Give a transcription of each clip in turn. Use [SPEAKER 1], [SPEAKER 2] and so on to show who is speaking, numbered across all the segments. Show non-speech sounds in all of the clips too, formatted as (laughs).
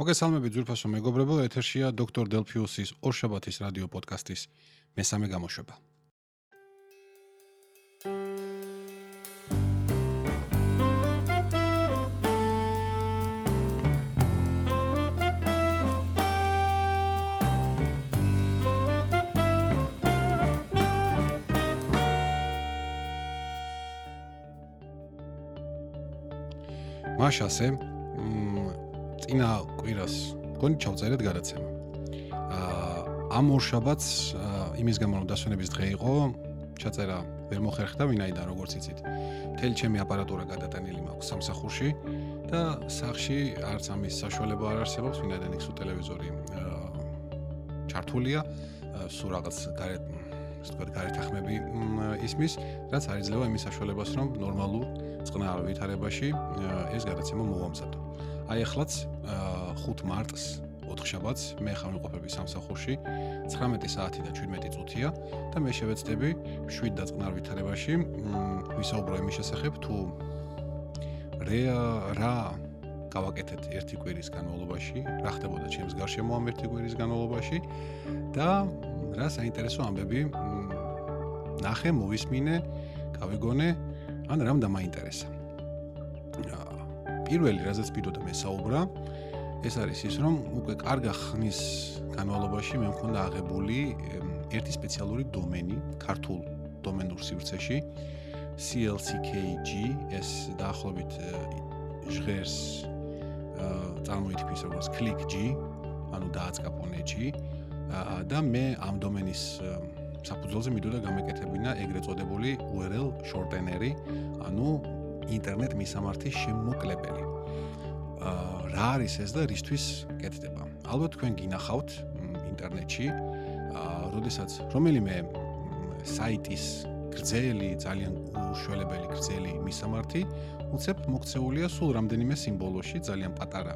[SPEAKER 1] მოგესალმებით ძვირფასო მეგობრებო, ეთერშია დოქტორ დელფიუსის ორშაბათის რადიო პოდკასტის მესამე გამოშვება. მაშასე წინა კვირას გონი ჩავწერეთ გადაცემა. აა ამ ორ შაბათს იმის გამო რომ დასვენების დღე იყო, ჩაწერა ვერ მოხერხდა ვინაიდან როგორც იცით. მთელი ჩემი აპარატურა გადატანილი მაქვს სამსახურში და სახში არც ამის საშუალება არ არსებობს, ვინაიდან იქ სულ ტელევიზორი ჩართულია, სულ რაღაც გარეთ ასე ვთქვათ, გარეთახმები ისმის, რაც არ იძლევა იმის საშუალებას, რომ ნორმალურ წყნარ ვითარებაში ეს გადაცემა მოვამზადო. აი ახლაც 5 მარტს 4 შაბათს მე ხარ მიყოფები სამსახურში 19 საათი და 17 წუთია და მე შევეცდები 7 და წყნარ ვითარებაში ვისაუბრო იმის შესახებ თუ რა რა გავაკეთეთ ერთი კვირის განმავლობაში რა ხდებოდა ჩემს გარშემო ამ ერთი კვირის განმავლობაში და რა საინტერესო ამბები ნახე მოვისმინე გავიგონე ან რამ დამაინტერესა პირველი რაზეც ვიდოდა მე საუბრა ეს არის ის რომ უკვე კარგა ხნის განმავლობაში მე მქონდა აღებული ერთი სპეციალური დომენი ქართულ დომენურ სივრცეში CLCKG ეს დაახლოებით ჟღერს წარმოითქმის როგორც ClickG ანუ დააწყაპონეჯი და მე ამ დომენის საფუძველზე მიდოდა გამეკეთებინა ეგრეთ წოდებული URL shortener-ი ანუ ინტერნეტ მისამართის შემოკლებელი. აა რა არის ეს და რისთვის კეთდება? ალბათ თქვენ გინახავთ ინტერნეტში აა როდესაც რომელიმე საიტის გრძელი, ძალიან უშველებელი გრძელი მისამართი უცებ მოქცეულია სულ რამდენიმე სიმბოლოში, ძალიან პატარა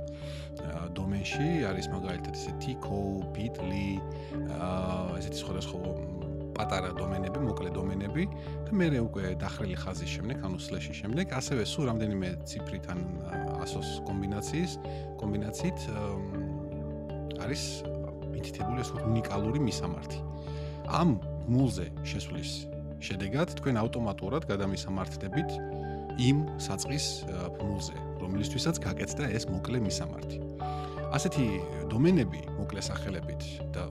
[SPEAKER 1] დომენში, არის მაგალითად ესე tco, bit.ly, აა ესეთი სხვადასხვა პატარა დომენები, მოკლე დომენები და მე უკვე დახრილი ხაზის შემდეგ, ანუ სლეშის შემდეგ, ასევე სულ რამდენიმე ციფრით ან ასოს კომბინაციის კომბინაციით არის მითითებული ეს უნიკალური მისამართი. ამ მულზე შესვლის შედეგად თქვენ ავტომატურად გადამისამართდებით იმ საწყის მულზე, რომელიცთვისაც გაკეთდა ეს მოკლე მისამართი. ასეთი დომენები მოკლე სახელებით და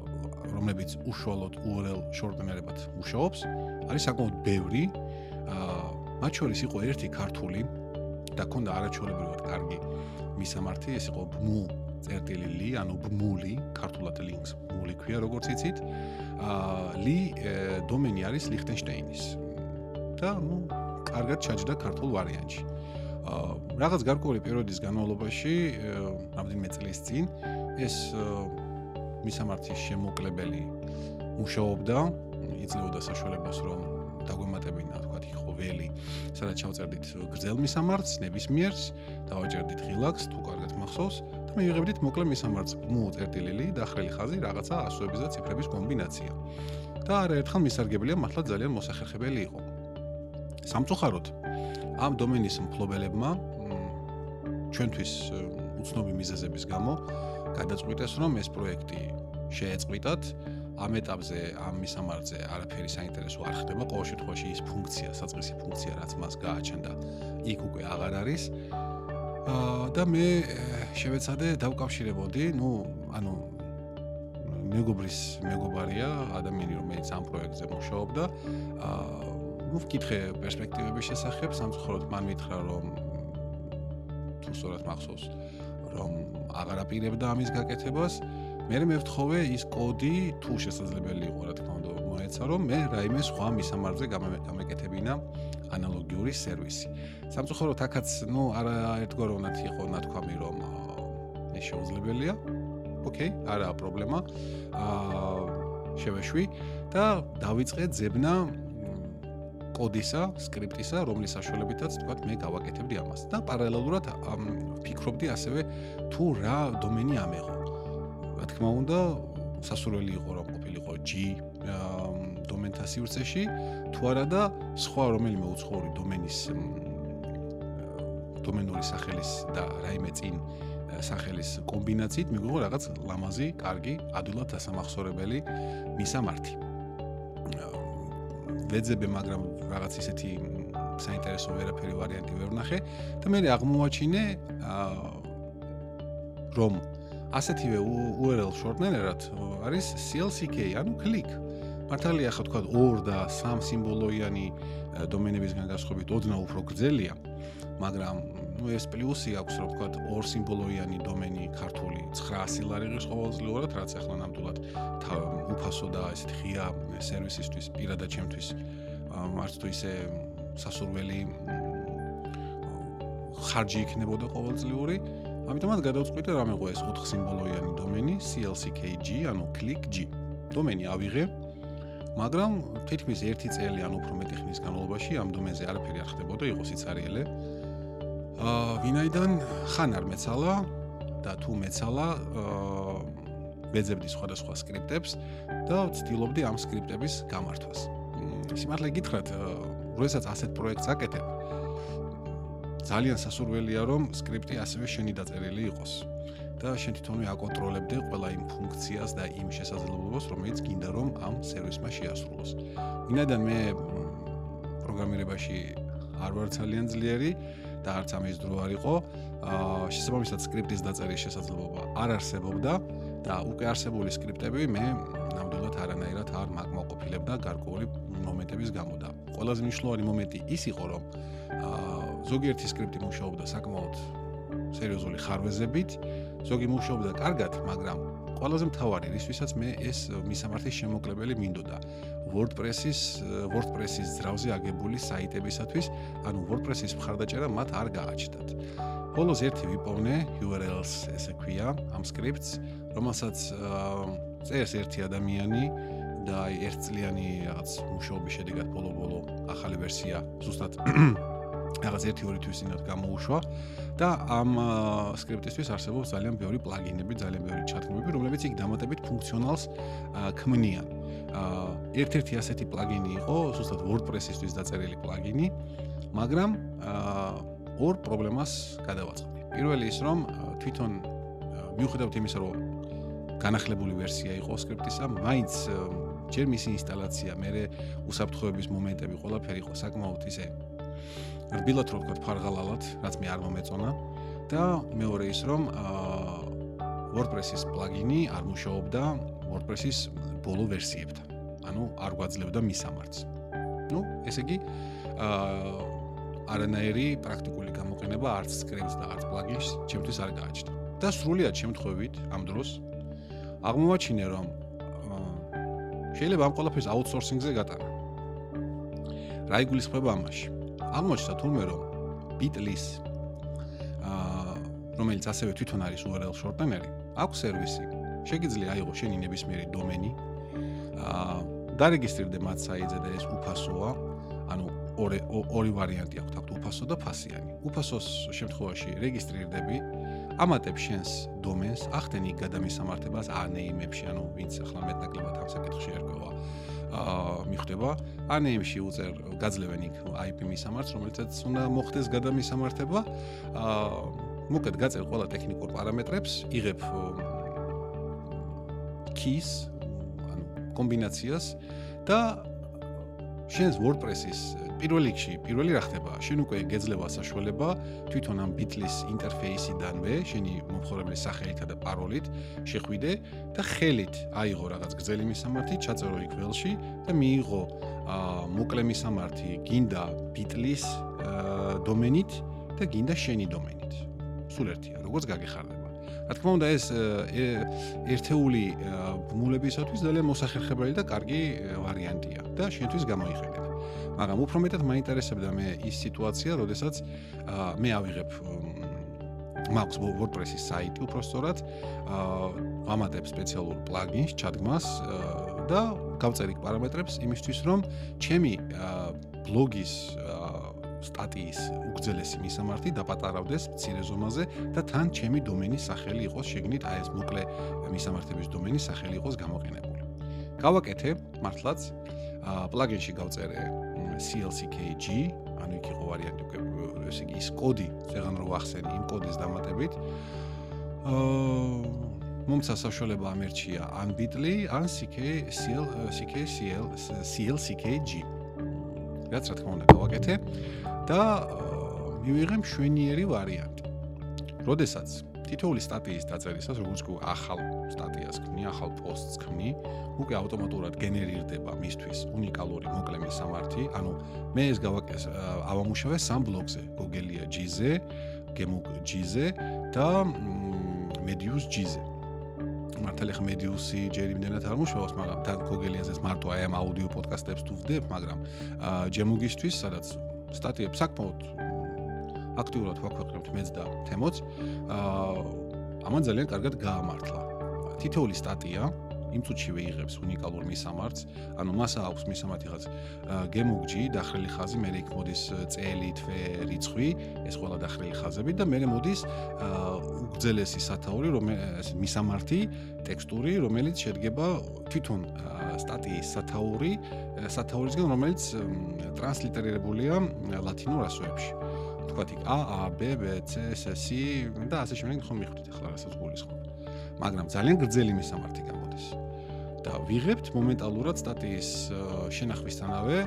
[SPEAKER 1] რომლებიც უშუალოდ URL shortener-ებად მუშაობს, არის საკმაოდ ბევრი. აა მათ შორის იყო ერთი ქართული და ქონდა არაჩვეულებრივად კარგი მისამართი, ეს იყო bmu.li, ანუ bmuli, ქართულად links bmuli ქვია, როგორც იცით. აა li დომენი არის ლიხტენშტაინის. და ნუ კარგად ჩაჯდა ქართულ ვარიანტში. აა რაღაც გარკვეული პერიოდის განმავლობაში, რამდენიმე წლის წინ ეს მისამართის შემოკლებელი მუშაობდა, იძლეოდა საშუალებას რომ დაგვემატებინა, თქვა იყო ველი, სადაც ჩავწერდით გრძელ მისამართს, ნებისმიერს, დავაჭერდით ღილაკს, თუ კარგად მახსოვს და მიიღებდით მოკლე მისამართს, მოუწერტილილი, დახრილი ხაზი, რაღაცა ასოების და ციფრების კომბინაცია. და არაერთხელ მისარგებელია მართლა ძალიან მოსახერხებელი იყო. სამწუხაროდ ამ დომენის მფლობელებმა ჩვენთვის უცნობი მიზეზების გამო გადაწყვიტეს რომ ეს პროექტი შეეწყვიტათ. ამ ეტაპზე ამ მისამართზე არაფერი საინტერესო არ ხდება. ყოველ შემთხვევაში ის ფუნქცია საწყისი ფუნქცია რაც მას გააჩნდა იქ უკვე აღარ არის. აა და მე შევეცადე დავკავშირებოდი ნუ ანუ მეგობრის მეგობარია ადამიანი რომელიც ამ პროექტზე მუშაობდა. აა ნუ ვკითხე პერსპექტივების შესახებ სამწუხაროდ მან მითხრა რომ თუ სწორად მახსოვს რომ აღარ აპირებდა ამის გაკეთებას. მე მე ვთხოვე ის კოდი თუ შესაძლებელი იყო რა თქმა უნდა მოეცა რომ მე რაიმე სხვა მისამართზე გამეკეთებინა ანალოგიური სერვისი. სამწუხაროდ აქაც ნუ არა ერთგვაროვნად იყო ნათქვამი რომ ეს შეუძლებელია. ოკეი, არაა პრობლემა. აა შევეშვი და დავიწყე ძებნა კოდისა, სკრიპტისა, რომლის საშუალებითაც თქვა მე გავაკეთებდი ამას და პარალელურად ფიქრობდი ასევე თუ რა დომენი ამეღო. რა თქმა უნდა, სასურველი იყო რომ ყოფილიყო G დომენთა სივრცეში, თუ არა და სხვა რომელიმე უცხოური დომენის დომენური სახელის და რაიმე წინ სახელის კომბინაციით მიგვიღო რაღაც ლამაზი, კარგი, ადვილად დასამახსოვრებელი მისამართი. ვეძებე, მაგრამ რაღაც ისეთი საინტერესო ვერაფერი ვარიანტი ვერ ვნახე და მე აღმოაჩინე რომ ასეთივე URL shortener-ად არის CLCK, ანუ click. მართალია ხო თქვა 2 და 3 სიმბოლოიანი დომენებისგან გასხვებით ოდნავ უფრო გრძელია, მაგრამ ну ეს პლუსი აქვს რომ თქვა 2 სიმბოლოიანი დომენი ქართული 900 ლარი ღირს ყოველწლიურად, რაც ახლა ნამდვილად უფასო და ესეთი ღია სერვისისთვის პირადად ჩემთვის მარც თუ ისე სასურველი ხარჯი იქნებოდა ყოველწლიური. ამიტომაც გადავწყვიტე რამე ყო ეს 4 სიმბოლოიანი დომენი CLCKG, ანუ clickg. დომენი ავიღე. მაგრამ თითქმის 1 წელი ან უფრო მეტი ხნის განმავლობაში ამ დომენზე არაფერი არ ხდებოდა, იყო სიცარიელე. აა, ვინაიდან ხან არ მეცალა და თუ მეცალა, აა ვეძებდი სხვადასხვა სკრიპტებს და ვცდილობდი ამ სკრიპტების გამართვას. სიმართლე გითხრათ, როდესაც ასეთ პროექტს აკეთებ, ძალიან სასურველია რომ სკრიპტი ასევე შენი დაწერილი იყოს და შენ თვითონვე აკონტროლებდე ყველა იმ ფუნქციას და იმ შესაძლებლობას, რომელიც გინდა რომ ამ სერვისმა შეასრულოს. ვინაიდან მე პროგრამირებაში არ ვარ ძალიან ძლიერი და არც ამის დრო არ იყო, აა შესაბამისად სკრიპტის დაწერის შესაძლებლობა არ არსებობდა და უკვე არსებული სკრიპტები მე ნამდვილად არანაირად არ მაგმოყოფილებდა გარკვეული მომენტების გამო და ყველაზე მნიშვნელოვანი მომენტი ის იყო რომ აა ზოგიერთი სკრიპტი მუშაობდა საკმაოდ სერიოზული ხარვეზებით, ზოგი მუშაობდა კარგად, მაგრამ ყველაზე მთავარი რისთვისაც მე ეს მისამართის შემოკლებელი მინდოდა. WordPress-ის WordPress-ის ძრავზე აგებული საიტებისათვის, ანუ WordPress-ის მხარდაჭერა მათ არ გააჩნდათ. ბოლოს ერთი ვიპოვნე URL-ს ესე ქვია ამ სკრიპტს, რომელსაც წერს ერთი ადამიანი და ერთწლიანი რაღაც მუშაობის შედეგად ბოლო-ბოლო ახალი ვერსია ზუსტად (coughs) რაღაც 1-2 თვის წინათ გამოუშვა და ამ სკრიპტისთვის არსებობს ძალიან ბევრი პლაგინები, ძალიან ბევრი ჩათქმები, რომლებიც იქ დამატებით ფუნქციონალს ქმნიან. ერთ-ერთი ასეთი პლაგინი იყო ზუსტად WordPress-ისთვის დაწერილი პლაგინი, მაგრამ ორ პრობლემას გადავაწყდი. პირველი ის, რომ თვითონ მიუხედავად იმისა, რომ განახლებული ვერსია იყო სკრიპტისა, მაინც ჯერ მისი ინსტალაცია, მე უსაფრთხოების მომენტები ყველაფერი იყო საკმაოდ ისე რბილად რო ვთქვა ფარღალალად, რაც მე არ მომეწონა და მეორე ის რომ WordPress-ის პლაგინი არ მუშაობდა WordPress-ის ბოლო ვერსიებთან. ანუ არ გვაძლევდა მისამართს. ну, ესე იგი აა არანაირი პრაქტიკული გამოყენება არც scripts და არც plugins ჩემთვის არ გააჩნდა. და სრულიად შემთხვევით ამ დროს აღმოაჩინე რომ შეიძლება ამ ყველაფერს outsourcing-ზე გატანა. რა იგულისხმება ამაში? აღმოჩნდა თურმე რომ Bitlis აა რომელიც ასევე თვითონ არის URL shortener-ი, აქვს სერვისი. შეგიძლია აიღო შენი ნებისმიერი დომენი აა დარეგისტრირდე მათ საიტზე და ეს უფასოა. ანუ ორი ორი ვარიანტი აქვს, აქვს უფასო და ფასიანი. უფასოს შემთხვევაში რეგისტრირდები, ამატებ შენს დომენს, ახდენი გადამისამართებას ANAME-ებში, ანუ ვინც ახლა მეტნაკლებად ამ საკითხში ერკვევა. აა მიხვდება ANM-ში უწერ გაძლევენ იქ IP მისამართს, რომელიცაც უნდა მოხდეს გადამისამართება. აა მოკლედ გაწერ ყველა ტექნიკურ პარამეტრებს, იღებ keys, ანუ კომბინაციას და შენს WordPress-ის პირველ რიგში, პირველი რა ხდება? შენ უკვე გეძლევა საშუალება თვითონ ამ Bitlis ინტერფეისიდანვე, შენი მომხმარებლის სახელითა და პაროლით შეხვიდე და ხელით აიღო რაღაც გრძელი მისამართი, ჩაწერო იქ ველში და მიიღო აა მოკლე მისამართი, გინდა Bitlis დომენით და გინდა შენი დომენით. სულ ერთია, როგორც გაგეხარდება. რა თქმა უნდა ეს ერთეული ბმულებისათვის ძალიან მოსახერხებელი და კარგი ვარიანტია და შენთვის გამოიყენებ. მაგრამ უფრო მეტად მაინტერესებდა მე ის სიტუაცია, როდესაც მე ავიღებ მაქვს WordPress-ის საიტი უფრო სწორად, ვამატებ სპეციალურ პლაგინს, ჩადგმას და გავწერი პარამეტრებს იმისთვის, რომ ჩემი ბლოგის სტატიის უგრძელესი მისამართი დაპატარავდეს მცირე ზომაზე და თან ჩემი დომენის სახელი იყოს შეგნით, აი ეს მოკლე მისამართების დომენის სახელი იყოს გამოყენებული. გავაკეთე მართლაც, პლაგინში გავწერე CLCKG, ანუ იქ იყო ვარიანტი უკვე ესე იგი ის კოდი, ზეგან რო ახსენი იმ კოდის დამატებით. აა მომცა საშუალება ამერჩია ან ბიტლი, ან CK CL CK CL CL CKG. რაც რა თქმა უნდა გავაკეთე და მივიღე მშვენიერი ვარიანტი. როდესაც თითოეული სტატიის დაწერისას, როგორც კი ახალ სტატიას ქმნი, ახალ პოსტს ქმნი, უკვე ავტომატურად გენერირდება მისთვის უნიკალური მოკლე მისამართი. ანუ მე ეს გავაკეთე ავამუშავე სამ ბლოგზე, Google-ია G-ზე, Gemug G-ზე და Medius G-ზე. მართალია ხა მედიუსი ჯერ იმდენად არ მუშაობს, მაგრამ თან გოგელიაზეს მარტო აი ამ აუდიო პოდკასტებს თუ ვდებ, მაგრამ ჯემუგისთვის, სადაც სტატიებს საკმაოდ აქტიურად ვაქვეყნებთ მეც და თემოც, აა ამან ძალიან კარგად გაამართლა. თითოეული სტატია იმ წუთშივე იღებს უნიკალურ მისამართს, ანუ მას აქვს მისამართი ხაც გემოგჯი, დახრილი ხაზი, მე იქ მოდის წელი, თვე, რიცხვი, ეს ყველა დახრილი ხაზები და მე მოდის უგძელესი სათაური, რომელიც მისამართი, ტექსტური, რომელიც შედგება თვითონ სტატიის სათაური, სათაურისგან, რომელიც ტრანსლიტერირებულია ლათინურ ასოებში. თქვათ იქ A, A, B, B, C, S, C და ასე შემდეგ ხომ მიხვდით ახლა რასაც გულისხმობ. მაგრამ ძალიან გრძელი მისამართი გამოდის. და ვიღებთ მომენტალურად სტატიის შენახვისთანავე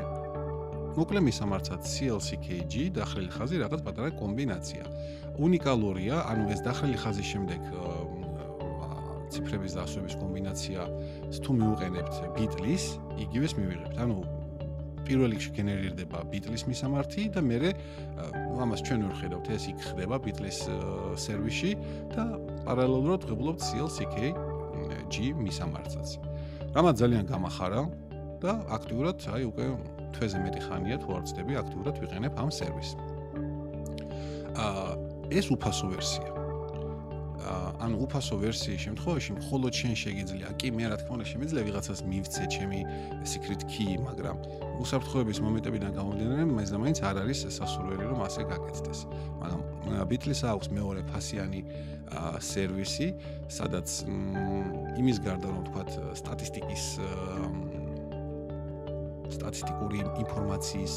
[SPEAKER 1] მოკლე მისამართად CLCKG დახრილი ხაზი რაღაც პატარა კომბინაცია. უნიკალურია, ანუ ეს დახრილი ხაზის შემდეგ ციფრების დასვების კომბინაცია თუ მიუყენებთ ბიტლის, იგივეს მივიღებთ. ანუ პირველ რიგში გენერირდება ბიტლის მისამართი და მე ამას ჩვენ ვხედავთ ეს იქ ხდება ბიტლის სერვისში და პარალელურად ვღებულობთ CLCKG მისამართსაც. რამაც ძალიან გამახარა და აქტიურად აი უკვე თვეზე მეტი ხანია თუ არ ვწდები აქტიურად ვიყენებ ამ სერვისს. აა ეს უფასო ვერსია. ანუ უფასო ვერსიის შემთხვევაში მხოლოდ შენ შეგიძლია, კი მე რა თქმა უნდა შემიძლია ვიღაცას მივცე ჩემი secret key, მაგრამ უსაფრთხოების მომენტებიდან გამომდინარე, მაინც და მაინც არ არის სასურველი რომ ასე გაკეთდეს. მაგრამ Bitlis აქვს მეორე ფასიანი სერვისი, სადაც იმის გარდა რომ თქვათ სტატისტიკის სტატისტიკური ინფორმაციის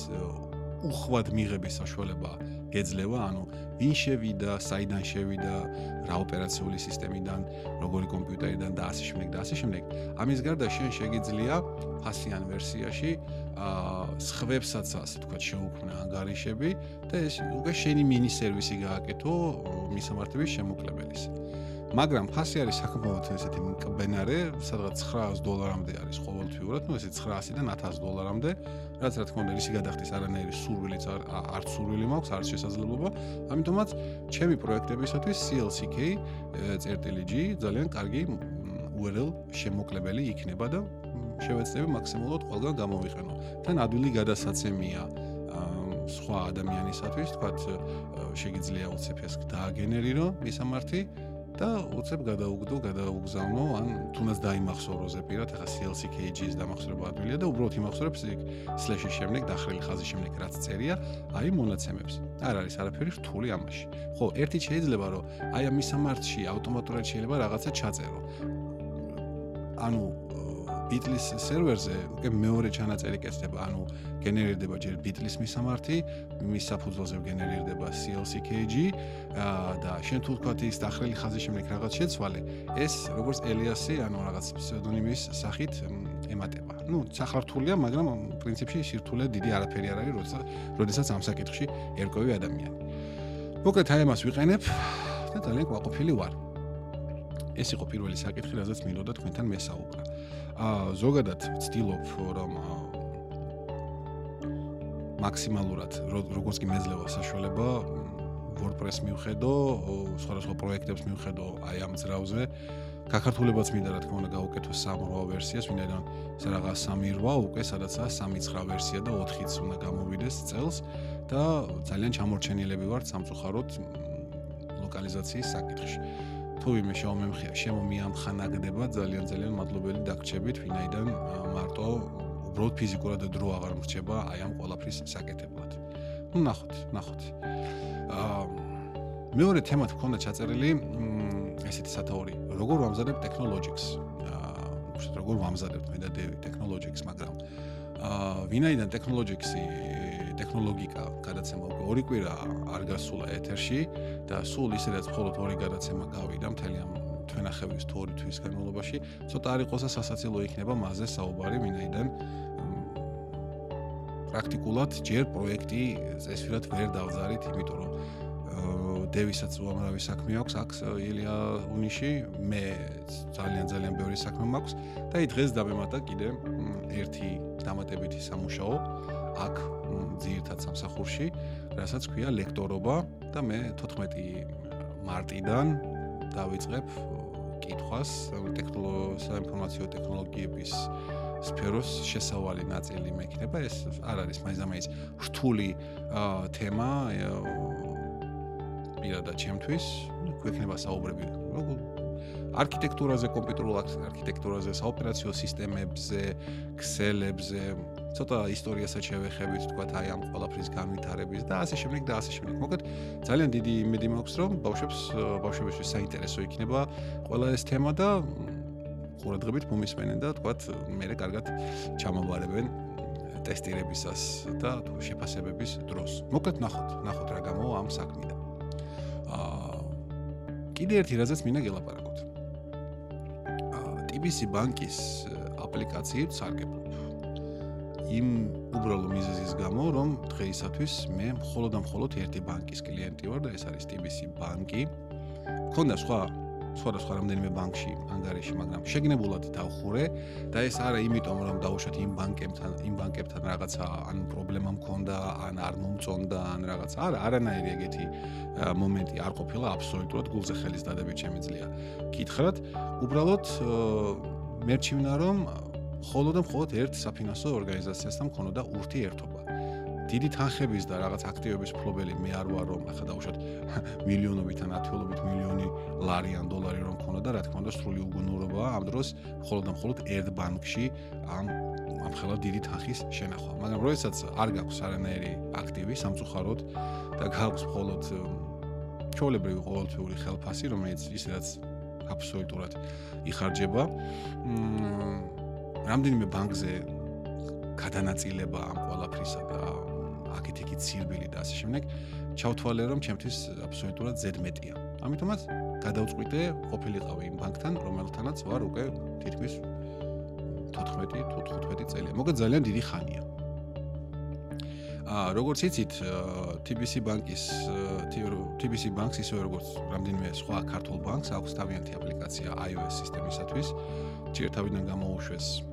[SPEAKER 1] უხვად მიღების საშუალება გეძლევა, ანუ ვინ შევიდა, საიდან შევიდა, რა ოპერაციული სისტემიდან, როგორი კომპიუტერიდან და ასე შემდეგ და ასე შემდეგ. ამის გარდა შენ შეგიძლია ფასიან ვერსიაში აა სხვებსაც ასე თქვა შეუქმნა ანგარიშები და ეს უკვე შენი მინი სერვისი გააკეთო მისამართების შემოკლებელის. მაგრამ ფასი არის საკმაოდ ესეთი მკბენარე, სადღაც 900 დოლარამდე არის ყოველთვიურად, ну ესე 900-დან 1000 დოლარამდე, რაც რა თქმა უნდა ისი გადახდის არანაირი სურვილიც არ არ სურვილი მაქვს, არც შესაძლებლობა. ამიტომაც ჩემი პროექტებისათვის CLCK CRTLG ძალიან კარგი URL შემოკლებელი იქნება და შევეცდები მაქსიმალურად ყველგან გამოვიყენო. თან ადვილი გადასაცემია სხვა ადამიანისათვის, თქვათ შეიძლება უცებ ეს დააგენერირო მისამართი და უცებ გადაუგდო, გადაუგზავნო, ან თუნდაც დაიმახსოვრო ზეპირად, ახლა CLCKG-ის დამახსოვრება ადვილია და უბრალოდ იმახსოვრებს იქ სლეშის შემდეგ, დახრილი ხაზის შემდეგ რაც წერია, აი მონაცემებს. არ არის არაფერი რთული ამაში. ხო, ერთი შეიძლება რომ აი ამ მისამართში ავტომატურად შეიძლება რაღაცა ჩაწერო. ანუ Bitlis სერვერზე უკვე მეორე ჩანაწერი კეთდება, ანუ გენერირდება ჯერ Bitlis მისამართი, მის საფუძველზე გენერირდება CLCKG და შენ თუ თქვა ის დახრილი ხაზის შემდეგ რაღაც შეცვალე, ეს როგორც ელიასი, ანუ რაღაც ფსევდონიმის სახით ემატება. ну, სახართულია, მაგრამ პრინციპში სირთულე დიდი არაფერი არ არის, როდესაც როდესაც ამ საკითხში ერკვევი ადამიანი. მოკლედ აი ამას ვიყენებ და ძალიან ყვაყოფილი ვარ. ეს იყო პირველი საკითხი, რაზეც მინდოდა თქვენთან მესაუბრა. აა ზოგადად ვცდილობ რომ მაქსიმალურად როგორც კი მეძლევა საშუალება WordPress მივხედო, სხვადასხვა პროექტებს მივხედო აი ამ ძრავზე. ქართულებაც მინდა რა თქმა უნდა გავუკეთო 3-8 ვერსიას, ვინაიდან რაღაც 3-8 უკვე სადაცაა 3-9 ვერსია და 4-იც უნდა გამოვიდეს წელს და ძალიან ჩამორჩენილები ვართ სამწუხაროდ ლოკალიზაციის საკითხში. თუ შემომემხია, შემომიამხანაგდება ძალიან ძალიან მადლობელი დაგრჩებით, ვინაიდან მარტო უბრალოდ ფიზიკურად დრო აღარ მრჩება აი ამ ყოლაფრის საკეთებლად. ну ნახოთ, ნახოთ. აა მეორე თემა თქონდა ჩაწერილი, ესეთი სათაური, როგორ ვამზადებ technologies. აა უშუალოდ როგორ ვამზადებ მე და დევი technologies, მაგრამ აა ვინაიდან technologies-ი ტექნოლოგიკა გადაცემა უკვე ორი კვირა არ გასულა ეთერში და სულ ისედაც მხოლოდ ორი გადაცემა გავიდა მთელი ამ თვენახევის თუ ორი თვის განმავლობაში. ცოტა არ იყოს და სასაცილო იქნება მასზე საუბარი ვინაიდან პრაქტიკულად ჯერ პროექტი წესვირად ვერ დავზარით იმიტომ რომ დევისაც უამრავი საქმე აქვს აქ ილია უნიში მე ძალიან ძალიან ბევრი საქმე მაქვს და აი დღეს დამემატა კიდე ერთი დამატებითი სამუშაო აქ ძირითად სამსახურში რასაც ქვია ლექტორობა და მე 14 მარტიდან დავიწყებ კითხვას ტექნოლოგია საინფორმაციო ტექნოლოგიების სფეროს შესავალი ნაწილი მექნება ეს არ არის მაინც რთული თემა პირადად ჩემთვის. გვექნება საუბრები არქიტექტურაზე, კომპიუტერულ არქიტექტურაზე, საოპერაციო სისტემებზე, ქსელებზე, ცოტა ისტორიასაც შევეხებით, თქვა აი ამ ყველაფრის განვითარების და ასე შემდეგ და ასე შემდეგ. მოკლედ ძალიან დიდი იმედი მაქვს, რომ ბავშვებს ბავშვებისთვის საინტერესო იქნება ყველა ეს თემა და ყურადღებით მომისმენენ და თქვა მე კარგად ჩამოვარებენ ტესტირებისას და თუ შეფასებების დროს. მოკლედ ნახოთ, ნახოთ რა გამოვა ამ საქმიდან. კიდე ერთი რაზეც მინდა გელაპარაკოთ. TBC ბანკის აპლიკაციით სარგებლობ. იმ უბრალო მიზეზის გამო, რომ დღეისათვის მე მხოლოდ და მხოლოდ ერთი ბანკის კლიენტი ვარ და ეს არის TBC ბანკი. მქონდა სხვა სხვადასხვა რამდენიმე ბანკში ანგარიში, მაგრამ შეგნებულად დავხურე და ეს არა იმიტომ რომ დაუშვათ იმ ბანკებთან, იმ ბანკებთან რაღაცა ან პრობლემა მქონდა, ან არ მომწონდა, ან რაღაცა. არა, არანაირი ეგეთი მომენტი არ ყოფილა აბსოლუტურად გულზე ხელის დადებით შემიძლია. გითხრათ, უბრალოდ მერჩივნა რომ ხოლო და მხოლოდ ერთ საფინანსო ორგანიზაციასთან მქონოდა ურთიერთობა. დიდი თანხების და რაღაც აქტივების ფლობელი მე არ ვარ რომ ახლა დაუშვათ (laughs) მილიონობით ან ათეულობით მილიონი ლარი ან დოლარი რომ ქონოდა და რა თქმა უნდა სრული უგუნურობაა ამ დროს მხოლოდ და მხოლოდ ერთ ბანკში ამ ამ ხელა დიდი თანხის შენახვა მაგრამ როდესაც არ გაქვს არანაირი აქტივი სამწუხაროდ და გაქვს მხოლოდ ჩოლებრივი ყოველთვიური ხელფასი რომელიც ისედაც აბსოლუტურად იხარჯება რამდენიმე ბანკზე გადანაწილება ამ ყველაფრისა და აქეთ-იქი ცირბილი და ასე შემდეგ, ჩავთვალე რომ ჩემთვის აბსოლუტურად ზედმეტია. ამიტომაც გადავწყვიტე ყოფილიყავი იმ ბანკთან, რომელთანაც ვარ უკვე თითქმის 14 თუ 15 წელი. მოგა ძალიან დიდი ხანია. აა როგორც იცით, TBC ბანკის TBC ბანკს ისე როგორც რამდენიმე სხვა ქართულ ბანკს აქვს თავიანთი აპლიკაცია iOS სისტემისათვის. ჯერთავიდან გამოუშვეს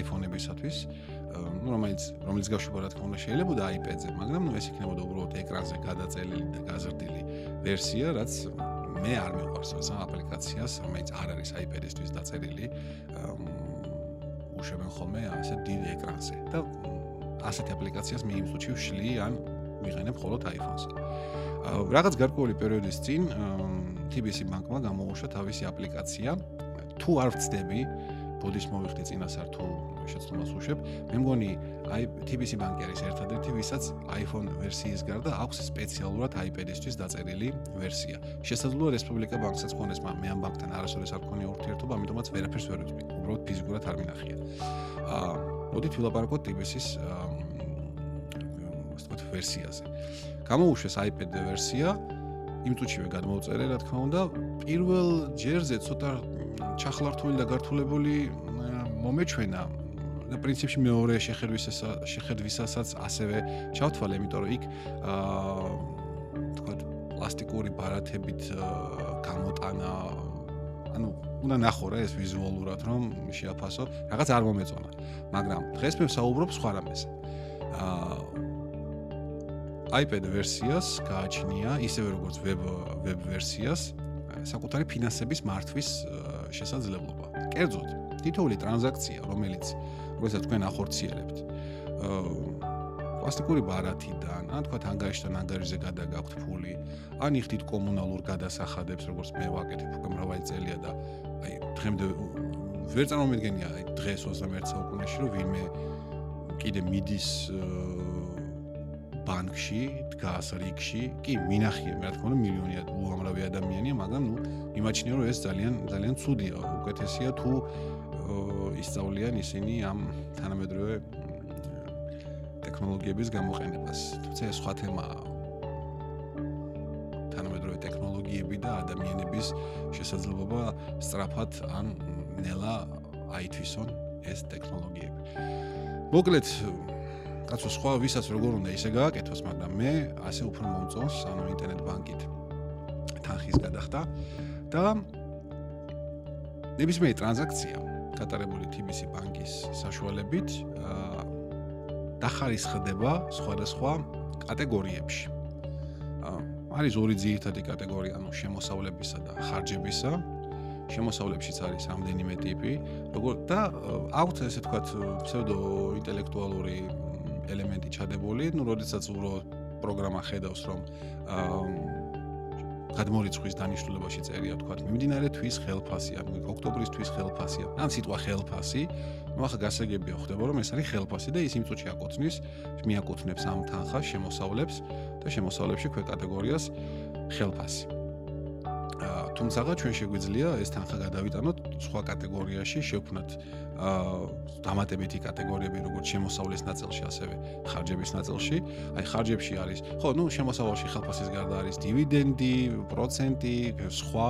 [SPEAKER 1] iPhone-ებისათვის. ну რომელიც რომელიც გაშვება რა თქმა უნდა შეიძლება და iPad-ზე, მაგრამ ну ეს იქნებოდა უბრალოდ ეკრანზე გადაწელილი და გაზრდილი ვერსია, რაც მე არ მიყვარს ამ აპლიკაციას, რომელიც არ არის iPad-ისთვის დაწერილი. უშვებენ ხოლმე ასე დიდ ეკრანზე და ასეთ აპლიკაციას მე იმ случае ვშლი ან ვიღენებ მხოლოდ iPhone-ს. რაღაც გარკვეული პერიოდის წინ TBC ბანკმა გამოუშვა თავისი აპლიკაცია. თუ არ ვწდები, ბოდის მოვიხდი წინასარ თუ შეცდომას უშვებ. მე მგონი აი TBC ბანკი არის ერთადერთი, ვისაც iPhone ვერსიის გარდა აქვს სპეციალურად iPad-ისთვის დაწერილი ვერსია. შესაძლოა რესპუბლიკა ბანკსაც ქონდეს, მაგრამ მე ამ ბანკთან არასოდეს არ ქონია ურთიერთობა, ამიტომაც ვერაფერს ვერ ვწვი. უბრალოდ ფიზიკურად არ მინახია. აა მოდით ვილაპარაკოთ TBC-ის აა ვთქვათ ვერსიაზე. გამოუშვეს iPad ვერსია. იმ წუთშივე გადმოვწერე, რა თქმა უნდა, პირველ ჯერზე ცოტა ჩახლართული და გართულებული მომეჩვენა და პრინციპში მეორე შეხედვისას შეხედვისასაც ასევე ჩავთვალე, იმიტომ რომ იქ აა თქვა პლასტიკური ბარათებით გამოტანა ანუ უნდა ნახო რა ეს ვიზუალურად რომ შეაფასო, რაღაც არ მომეწონა. მაგრამ დღეს მე ვსაუბრობ სხვა რამეს. აა iPad ვერსიას გააჩნია ისევე როგორც web web ვერსიას საკუთარი ფინანსების მართვის შესაძლებლობა. კერძოდ, თითოეული ტრანზაქცია, რომელიც როდესაც თქვენ ახორციელებთ, პლასტიკური ბარათიდან, ან თქვა ანგარიშთან ანგარიშზე გადაგაქვთ ფული, ან იხდით კომუნალურ გადასახადებს, როგორც მე ვაკეთებ უკვე მრავალი წელია და აი დღემდე ვერ წარმომიდგენია აი დღეს 21 საუკუნეში რომ ვინმე კიდე მიდის ბანკში, დგას რიგში, კი მინახია, მე რა თქმა უნდა მილიონი უამრავი ადამიანია, მაგრამ ნუ იმაჩნია რომ ეს ძალიან ძალიან ცუდია, უკეთესია თუ ისწავლიან ისინი ამ თანამედროვე ტექნოლოგიების გამოყენებას. თუმცა ეს სხვა თემაა. თანამედროვე ტექნოლოგიები და ადამიანების შესაძლებლობა სწრაფად ან ნელა აითვისონ ეს ტექნოლოგიები. მოკლედ კაცო სხვა ვისაც როგორ უნდა ისე გააკეთოს, მაგრამ მე ასე უფრო მომწონს, ანუ ინტერნეტ ბანკით თანხის გადახდა და ნებისმიერი ტრანზაქცია გატარებული TBC ბანკის საშუალებით დახარისხდება სხვადასხვა კატეგორიებში. არის ორი ძირითადი კატეგორია, ანუ შემოსავლებისა და ხარჯებისა. შემოსავლებშიც არის რამდენიმე ტიპი, როგორ და აქვთ ესე ვთქვათ ფსევდო ინტელექტუალური ელემენტი ჩადებული, ну, როდესაც უბრალო პროგრამა ხედავს, რომ აა გადმორიცხვის დანიშნულებაში წერია თქვა მიმდინარე თვის ხელფასი ანუ ოქტომბრის თვის ხელფასია ან სიტყვა ხელფასი ну ახლა გასაგებია ხდება რომ ეს არის ხელფასი და ის იმ წუთში აკოცნის მიაკუთვნებს ამ თანხას შემოსავლებს და შემოსავლებში ქვე კატეგორიას ხელფასი თუმცა ჩვენ შეგვიძლია ეს თანხა გადავიტანოთ სხვა კატეგორიაში, შევქმნათ აა დამატებითი კატეგორიები, როგორც შემოსავლის ნაწილში, ასევე ხარჯების ნაწილში. აი ხარჯებში არის, ხო, ну, შემოსავალში ხელფასის გარდა არის დივიდენდი, პროცენტი, სხვა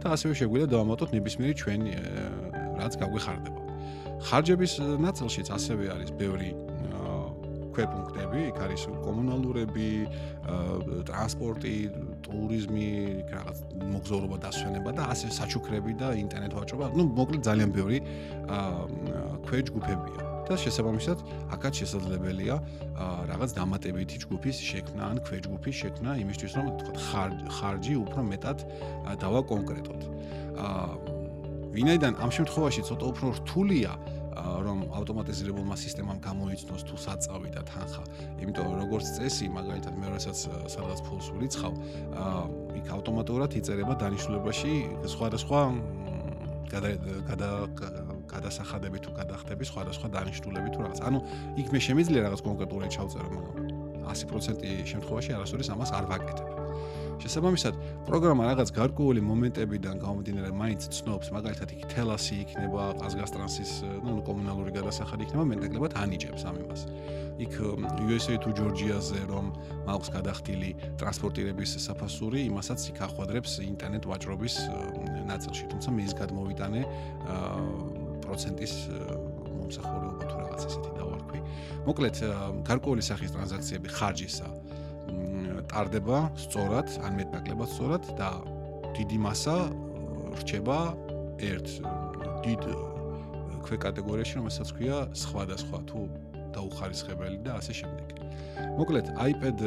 [SPEAKER 1] და ასევე შეგვიძლია დავამატოთ ნებისმიერი ჩვენ რაც გაგვეხარდება. ხარჯების ნაწილშიც ასევე არის ბევრი ქვეპუნქტები, იქ არის კომუნალურები, ტრანსპორტი, ტურიზმი, რაღაც მოგზაურობა დასვენება და ასე საჩუქრები და ინტერნეტ ვაჭრობა. ну, მოკლედ ძალიან ბევრი ქვეჯგუფებია. და შესაბამისად, აქაც შესაძლებელია რაღაც დამატებითი ჯგუფის შექმნა ან ქვეჯგუფის შექმნა იმისთვის, რომ თქვა ხარჯი უფრო მეტად დავაკონკრეტოთ. აა ვინაიდან ამ შემთხვევაში ცოტა უფრო რთულია რომ ავტომატიზირებულმა სისტემამ გამოიცნოს თუ საწავი და თანხა. იმიტომ როგორც წესი, მაგალითად მე რასაც სადღაც ფულს ვრიცხავ, აა იქ ავტომატურად იწერება დანიშნულებაში სხვადასხვა გადა გადა გადასახადები თუ გადახდები სხვადასხვა დანიშნულები თუ რაღაც. ანუ იქ მე შემიძლია რაღაც კონკრეტულად ჩავწერო, მაგრამ 100% შემთხვევაში არასოდეს ამას არ ვაკეთებ. შესაბამისად, პროგრამა რაღაც გარკვეული მომენტებიდან გამომდინარე მაინც ცნობს, მაგალითად, იქ თელასი იქნება, ყაზგასტრანსის, ну, კომუნალური გადასახადი იქნება, მეტნაკლებად ანიჭებს ამ იმას. იქ USA to Georgia-ზე რომ მაქვს გადახდილი ტრანსპორტირების საფასური, იმასაც იქ ახვადრებს ინტერნეტ ვაჭრობის ნაწილში, თუმცა მე ის გადმოვიტანე პროცენტის მომსახურება თუ რაღაც ესეთი დავარქვი. მოკლედ, გარკვეული სახის ტრანზაქციები ხარჯისა ტარდება სწორად, ან მეტნაკლებად სწორად და დიდი massa რჩება ერთ დიდ ქვე კატეგორიაში, რომელსაც ქვია სხვადასხვა თუ დაუხარისხებელი და ასე შემდეგ. მოკლედ, iPad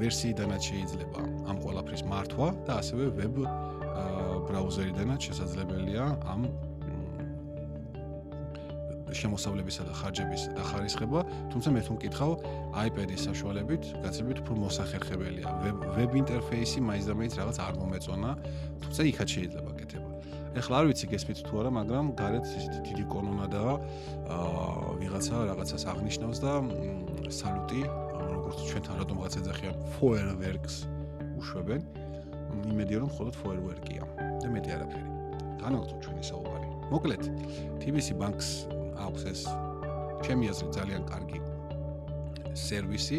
[SPEAKER 1] ვერსიიდანაც შეიძლება ამ ყველაფრის მართვა და ასევე web ბრაუზერიდანაც შესაძლებელია ამ შემოსავლებისა და ხარჯების დახარისხება, თუმცა მე თუ მკითხავ iPad-ის საშუალებით გაცილებით უფრო მოსახერხებელია. ვებ ინტერფეისი მაინც და მაინც რაღაც არ მომეწონა, თუმცა იქაც შეიძლება გაკეთება. ეხლა არ ვიცი გესმით თუ არა, მაგრამ გარეთ ისეთი დიდი კოლონადაა. აა ვიღაცა რაღაცას აღნიშნავს და სალუტი, როგორც ჩვენთან რატომ რაღაც ეძახიან fireworks უშვებენ. იმედია რომ მხოლოდ firework-ია და მეტი არაფერი. განაგრძოთ ჩვენი საუბარი. მოკლედ, TBC Banks აქვს ეს ჩემი აზრით ძალიან კარგი სერვისი.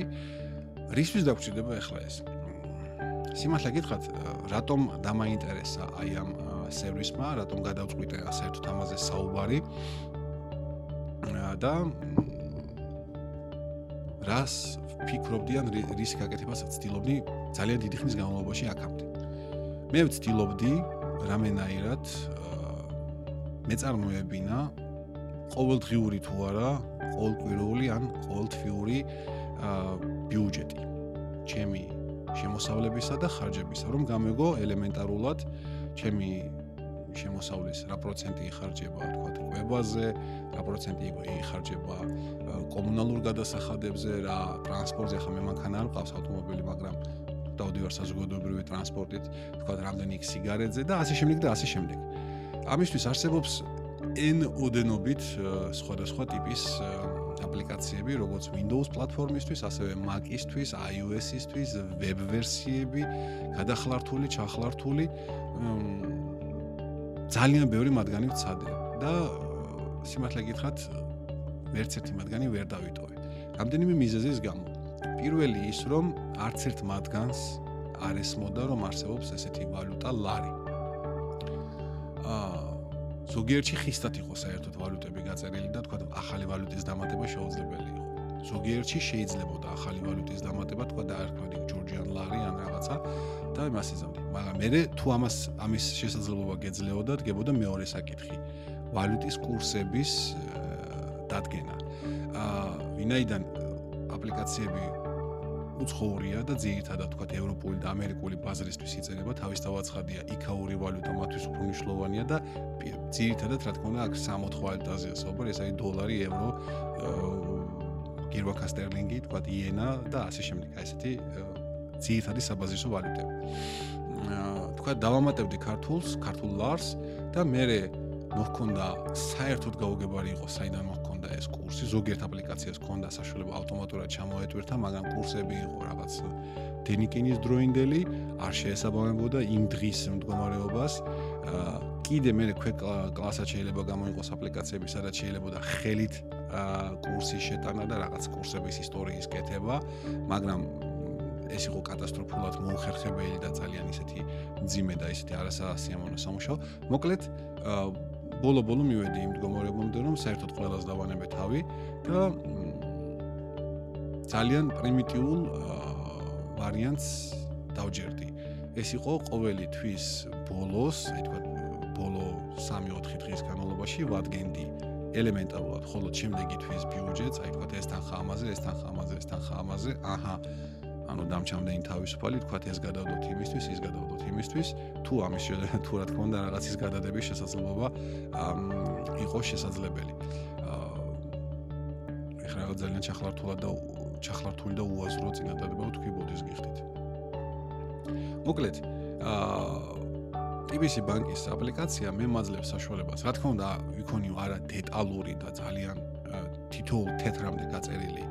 [SPEAKER 1] რისთვის დაგჭირდება ახლა ეს? სიმართლე გითხრათ, რატომ დამაინტერესა აი ამ სერვისმა, რატომ გადავწყვიტე საერთოდ ამაზე საუბარი? და რას ფიქრობდი ან რის გაკეთებას ვცდილობდი ძალიან დიდი ხნის განმავლობაში აქამდე. მე ვცდილობდი რამენაირად მეწარმოებინა ყოველდღიური თუ არა, ყოველკვირეული ან ყოველთვიური აა ბიუჯეტი. ჩემი შემოსავლებისა და ხარჯებისა, რომ გამეგო ელემენტარულად ჩემი შემოსავლის რა პროცენტი იხარჯება, თქვა, კვებაზე, რა პროცენტი იხარჯება კომუნალურ გადასახადებზე, რა ტრანსპორტზე, ხა მე მანქანა არ ყავს ავტომობილი, მაგრამ დავდივარ საზოგადოებრივი ტრანსპორტით, თქვა, რამდენი სიგარეტზე და ასე შემდეგ და ასე შემდეგ. ამისთვის არსებობს n ოდენობით სხვადასხვა ტიპის აპლიკაციები, როგორც Windows პლატფორმისთვის, ასევე Mac-ისთვის, iOS-ისთვის, web ვერსიები, გადახლართული, ჩახლართული ძალიან ბევრი მათგანი ვცადე და სიმართლე გითხრათ, ვერც ერთი მათგანი ვერ დავიტოვე. რამდენიმე მიზეზის გამო. პირველი ის, რომ არც ერთ მათგანს არ ესმოდა, რომ არსებობს ესეთი ვალუტა ლარი. აა ზოგიერთი ხისტად იყო საერთოდ ვალუტები გაწერილი და თქვა ახალი ვალუტის დამატება შეუძლებელი იყო. ზოგიერთი შეიძლებოდა ახალი ვალუტის დამატება, თქვა და არ თქვა ჯორჯიან ლარი ან რაღაცა და იმას იზამდი. მაგრამ მე თუ ამას ამის შესაძლებლობა გეძლეოდა, დგებოდა მეორე საკითხი. ვალუტის კურსების დადგენა. აა ვინაიდან აპლიკაციები უცხოურია და ძირითადად თქვა ევროპული და ამერიკული ბაზრისთვის იწერება თავისთავად ცხადია იქაური ვალუტა მათთვის უფრო მნიშვნელოვანია და ძირითადად რა თქმა უნდა აქ 60 ვალუტაზეა საუბარი ეს არის დოლარი ევრო გირვაკა სტერლინგი თქვა იენა და ასე შემდეგ. აი ესეთი ძირითადი საბაზისო ვალუტები. თქვა დავამატებდი ქართულს ქართულ ლარს და მე მოხონდა საერთოდ გაუგებარი იყო საიდან მოხონდა ეს კურსი ზოგიერთ აპლიკაციას ჰქონდა საშუალება ავტომატურად ჩამოეტვირთა მაგრამ კურსები იყო რაღაც დენიკინის დროინდელი არ შეესაბამებოდა იმ დღის მდგომარეობას კიდე მე ქვე კლასად შეიძლება გამოიყოს აპლიკაციები სადაც შეიძლება ხელით კურსის შეტანა და რაღაც კურსების ისტორიის კეთება მაგრამ ეს იყო კატასტროფულად მოხერხებელი და ძალიან ისეთი ძიმე და ისეთი არასასიამოვნო სამუშაო. მოკლედ ბოლო-ბოლო მივედი იმ მდგომარეობამდე, რომ საერთოდ ყველას დავანებე თავი და ძალიან პრიმიტიულ ვარიანტს დავჯერდი. ეს იყო ყოველი თვის ბოლოს, აი თქვა ბოლო 3-4 დღის განმავლობაში ვადგენდი ელემენტარულად ხოლო შემდეგი თვის ბიუჯეტს, აი თქვა ეს თანხა ამაზე, ეს თანხა ამაზე, ეს თანხა ამაზე, აჰა ანუ დამჩამდენი თავისუფალი თქვა ეს გადავდოთ იმისთვის, ის გადავდოთ იმისთვის, თუ ამის თუ რა თქმა უნდა რაღაცის გადადების შესაძლებლობა იყო შესაძლებელი. ეხლა რაღაც ძალიან ჩახლართულად და ჩახლართული და უაზრო წინადადება თქვი ბოდის გიხდით. მოკლედ, აა TBC ბანკის აპლიკაცია მე მაძლევს საშუალებას. რა თქმა უნდა, ვიქონიო არა დეტალური და ძალიან თითოეულ თეთრამდე გაწერილი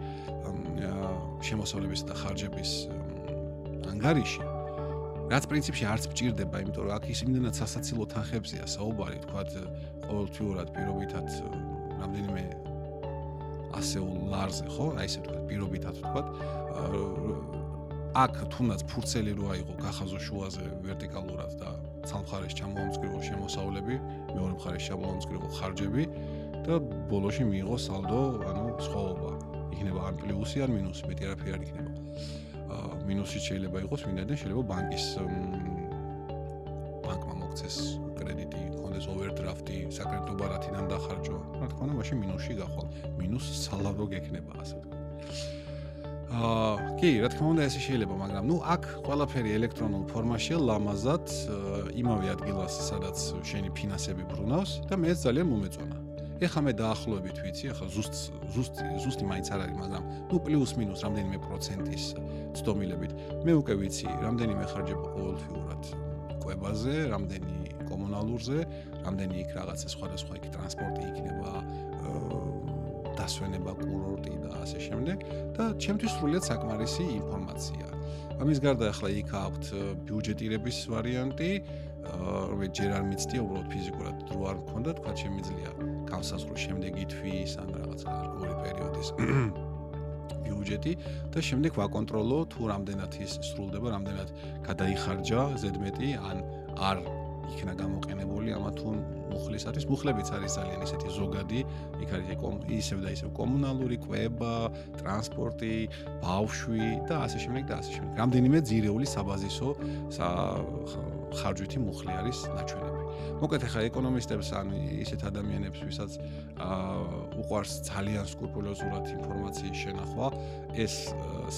[SPEAKER 1] შემოსავლების და ხარჯების ანგარიში რაც პრინციპში არც მჭირდება, იმიტომ რომ აქ ის იმდენად სასაცილო თანხებზია საუბარი, თქვათ ყოველთვიურად პირობითად რამდენიმე ასეულ ლარზე, ხო? აი ესე თქვათ პირობითად თქვათ აქ თუნდაც ფურცელი რო აიღო გახაზო შუაზე ვერტიკალურად და სამხრეთ ჩამოამსკრივო შემოსავლები, მეორე მხარეს ჩამოამსკრივო ხარჯები და ბოლოში მიიღო სალდო, ანუ სხვაობა. იქნება ან პლუსი ან მინუსი, მეტი არაფერი არ იქნება. აა მინუსი შეიძლება იყოს, ვინაიდან შეიძლება ბანკის ბანკმა მოგცეს კრედიტი, კონდეს ოვერდრაფტი, საკრედიტო ბარათიდან დახარჯვა. რა თქმა უნდა, მაშინ მინუსში გახვალ. მინუს სალავრო გექნება, ასე ვთქვი. აა კი, რა თქმა უნდა, ესე შეიძლება, მაგრამ ნუ აქ ყველაფერი ელექტრონულ ფორმაშია, ლამაზად, იმავე ადგილას, სადაც შენი ფინანსები ბრუნავს და მე ძალიან მომეწონა. ეხლა მე დაახლოებით ვიცი, ახლა ზუსტ ზუსტ ზუსტი მაინც არ არის, მაგრამ ნუ პლუს მინუს რამდენიმე პროცენტის ცდომილებით. მე უკვე ვიცი, რამდენი მეხარჯება ყოველთვიურად კვებაზე, რამდენი კომუნალურზე, რამდენი იქ რაღაცა სხვადასხვა იქ ტრანსპორტი იქნება, დასვენება კურორტი და ასე შემდეგ და ჩემთვის სრულიად საკმარისი ინფორმაცია. ამის გარდა ახლა იქ აქვთ ბიუჯეტირების ვარიანტი, რომელიც ჯერ არ მიცდია უბრალოდ ფიზიკურად დრო არ მქონდა, თქვა შემიძლია განსაზღვრო შემდეგი თვის ან რაღაც გარკვეული პერიოდის (coughs) ბიუჯეტი და შემდეგ ვაკონტროლო თუ რამდენად ის სრულდება, რამდენად გადაიხარჯა ზედმეტი ან არ იქნა გამოყენებული ამა თუ მუხლისათვის. მუხლებიც არის ძალიან ისეთი ზოგადი, იქ არის ისევ და ისევ კომუნალური კვება, ტრანსპორტი, ბავშვი და ასე შემდეგ და ასე შემდეგ. რამდენიმე ძირეული საბაზისო ხარჯვითი მუხლი არის ნაჩვენები. მოკლედ ახლა ეკონომისტებს ან ისეთ ადამიანებს, ვისაც აა უყვარს ძალიან სკრუპულოზურად ინფორმაციის შენახვა, ეს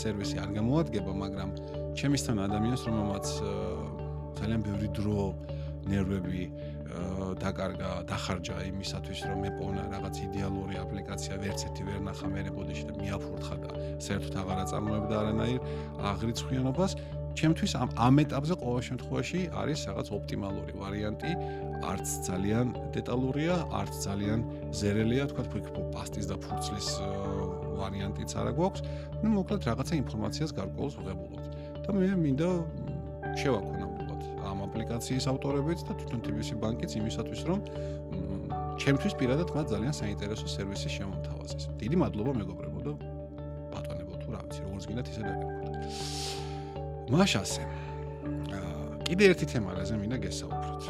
[SPEAKER 1] სერვისი არ გამოადგება, მაგრამ ჩემისთან ადამიანს, რომელმაც ძალიან ბევრი დრო, ნერვები დაკარგა, დახარჯა იმისათვის, რომ მეპოვნა რაღაც იდეალური აპლიკაცია, ვერც ერთი ვერ ნახა მე რებოდიში და მიაფურთხა და საერთოდ აღარა წარმოებდა არანაირ აღრიცხვიანობას. ჩემთვის ამ ამ ეტაპზე ყოველ შემთხვევაში არის რაღაც ოპტიმალური ვარიანტი, არც ძალიან დეტალურია, არც ძალიან ზერელია, თქვა ფიქრო პასტის და ფურცლის ვარიანტიც არა გვაქვს. ну მოკლედ რაღაცა ინფორმაციას გარკვეულს ვღებულობთ. და მე მინდა შევაქონა უბრალოდ ამ აპლიკაციის ავტორებიც და თვითონ TBC ბანკიც იმისათვის რომ ჩემთვის პირადად თქვა ძალიან საინტერესო სერვისი შემომთავაზეს. დიდი მადლობა მეგობრებო და როგორც გინდათ ისე დაგეგმოთ. მაშასე. კიდე ერთი თემა რაზე მინდა გესაუბროთ.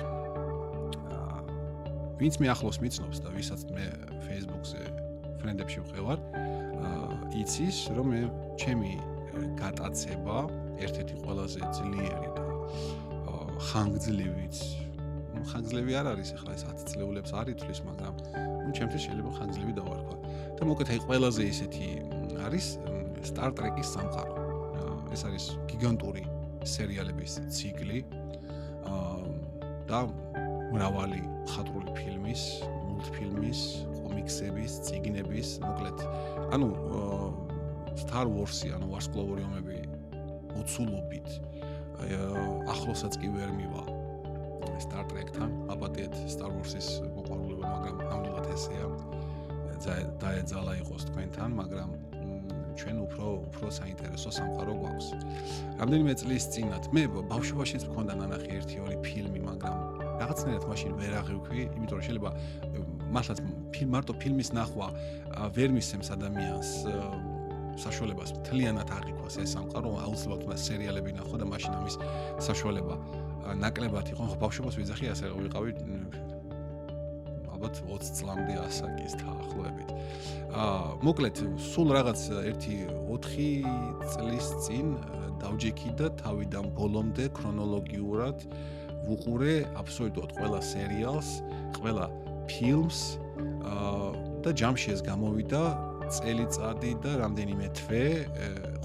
[SPEAKER 1] ვინც მე ახლოს მიცნობს და ვისაც მე Facebook-ზე ფრენდებში ვხევარ, იცის რომ მე ჩემი გატაცება ერთ-ერთი ყველაზე ძლიერი და ხანგრძლივიც ხანგრძლივი არ არის ახლა ეს 10 წლეულებს არ ითვლის, მაგრამ ну ჩემთვის შეიძლება ხანგრძლივი დავარქვა. და მოკეთ აი ყველაზე ისეთი არის Star Trek-ის სამყარო. ეს არის გიგანტური სერიალების ციკლი. აა და მრავალი ხატრული ფილმის, მულტფილმის, კომიქსების, წიგნების, მოკლედ. ანუ Star Wars-ი, ანუ ვარსკვლავური ომები მოცულობით ახლოსაც კი ვერ მივა Star Trek-თან. აბადეთ Star Wars-ის მოყვარულება, მაგრამ ამდენად ესეა. დაეძალა იყოს თქვენთან, მაგრამ ჩვენ უფრო უფრო საინტერესო სამყარო გვაქვს. რამდენიმე წლის წინათ მე ბავშვობაშიც მქონდა ნანახი 1-2 ფილმი, მაგრამ რაღაცნაირად მაშინ ვერ აღივქვი, იმიტომ რომ შეიძლება მართლაც ფილმ მარტო ფილმის ნახვა ვერ მისცემს ადამიანს საშუალებას მთლიანად აღიქვას ეს სამყარო, აუცილებლად უნდა სერიალები ნახო და მაშინ ამის საშუალება ნაკლებად იყო. ხო ბავშვობას ვიძახი ასე ვიყავი ალბათ 20 წლამდე ასაკის დაახლოებით. აა მოკლედ სულ რაღაც 1-4 წლის წინ დავჯექი და თავიდან ბოლომდე ქრონოლოგიურად ვუყურე აბსოლუტურად ყველა სერიალს, ყველა ფილმს აა და ჯამში ეს გამოვიდა წელიწადი და რამდენიმე თვე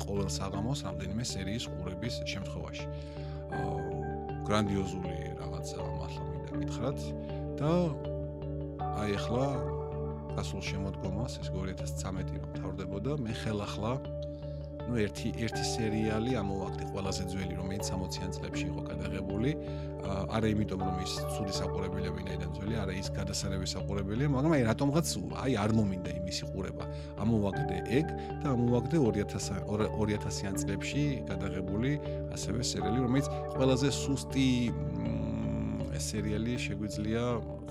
[SPEAKER 1] ყოველ საღამოს რამდენიმე სერიის ყურების შემთხვევაში. აა გრანდიოზული რაღაცა მართლა მინდა გითხრათ და აი ახლა გასულ შემოდგომას ეს 2013 რომ თავდებოდა მე ხელახლა ну ერთი ერთი სერიალი ამოვაგდი ყველაზე ძველი რომელიც 60-იან წლებში იყო გადაღებული. არა იმიტომ რომ ის ცუდი საყურებელია ვინაიდან ძველი არა ის გადასარევი საყურებელია მაგრამ აი რატომღაც აი არ მომინდა იმის იყურება ამოვაგდე ეგ და ამოვაგდე 2000 2000-იან წლებში გადაღებული ასევე სერიალი რომელიც ყველაზე სუსტი ეს სერიალი შეგვიძლია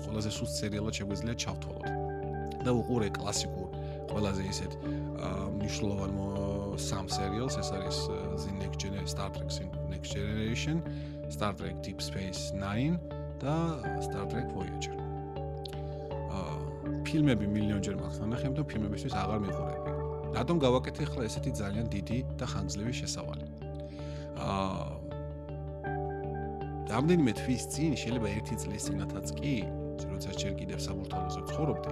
[SPEAKER 1] ყველაზე სუსტ სერიალად შეგვიძლია ჩავთვალოთ. და უყურე კლასიკურ ყველაზე ისეთ მნიშვნელოვან სამ სერიალს. ეს არის The Next Generation Star Trek Next Generation Star Trek Deep Space 9 და Star Trek Voyager. აა ფილმები მილიონჯერ მაქვს ნახე და ფილმებისთვის აღარ მიყურები. რატომ გავაკეთე ახლა ესეთი ძალიან დიდი და ხანგრძლივი შესავალი? აა რამდენიმე თვის წინ შეიძლება ერთი წლის წინათაც კი როცა ჯერ კიდევ საბურთალოზე ცხოვრობდი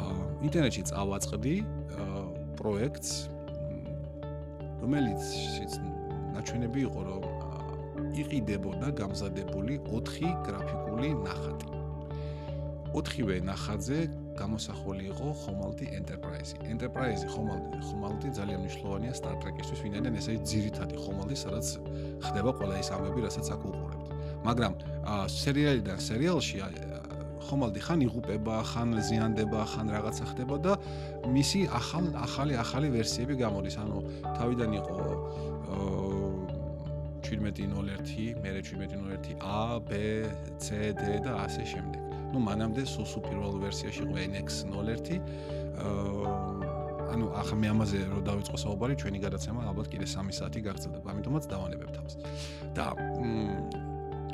[SPEAKER 1] აა ინტერნეტში წავაწყდი პროექტს რომელიც ნაჩვენები იყო რომ იყიდებოდა გამზადებული 4 გრაფიკული ნახატი. 4-ვე ნახატზე გამოსახული იყო ხომალდი Enterprise. Enterprise ხომალდი, ხომალდი ძალიან მნიშვნელოვანია Star Trek-ისთვის, ვინაიდან ესე ძირითადი ხომალდი, სადაც ხდება ყველა ის ამბები, რასაც აქ უყურებთ. მაგრამ სერიალიდან სერიალში ხომალდი ხან იღუპება, ხან ზიანდება, ხან რაღაცა ხდება და მისი ახალ ახალი ახალი ვერსიები გამოდის. ანუ თავიდან იყო 1701, მე 1701 A, B, C, D და ასე შემდეგ. ну მანამდე სუსუ პირველ ვერსიაში ყო NX01 ანუ ახლა მე ამაზე რო დავიწყო საუბარი ჩვენი გადაცემა ალბათ კიდე 3 საათი გაგრძელდება ამიტომაც დავანებებ თავს და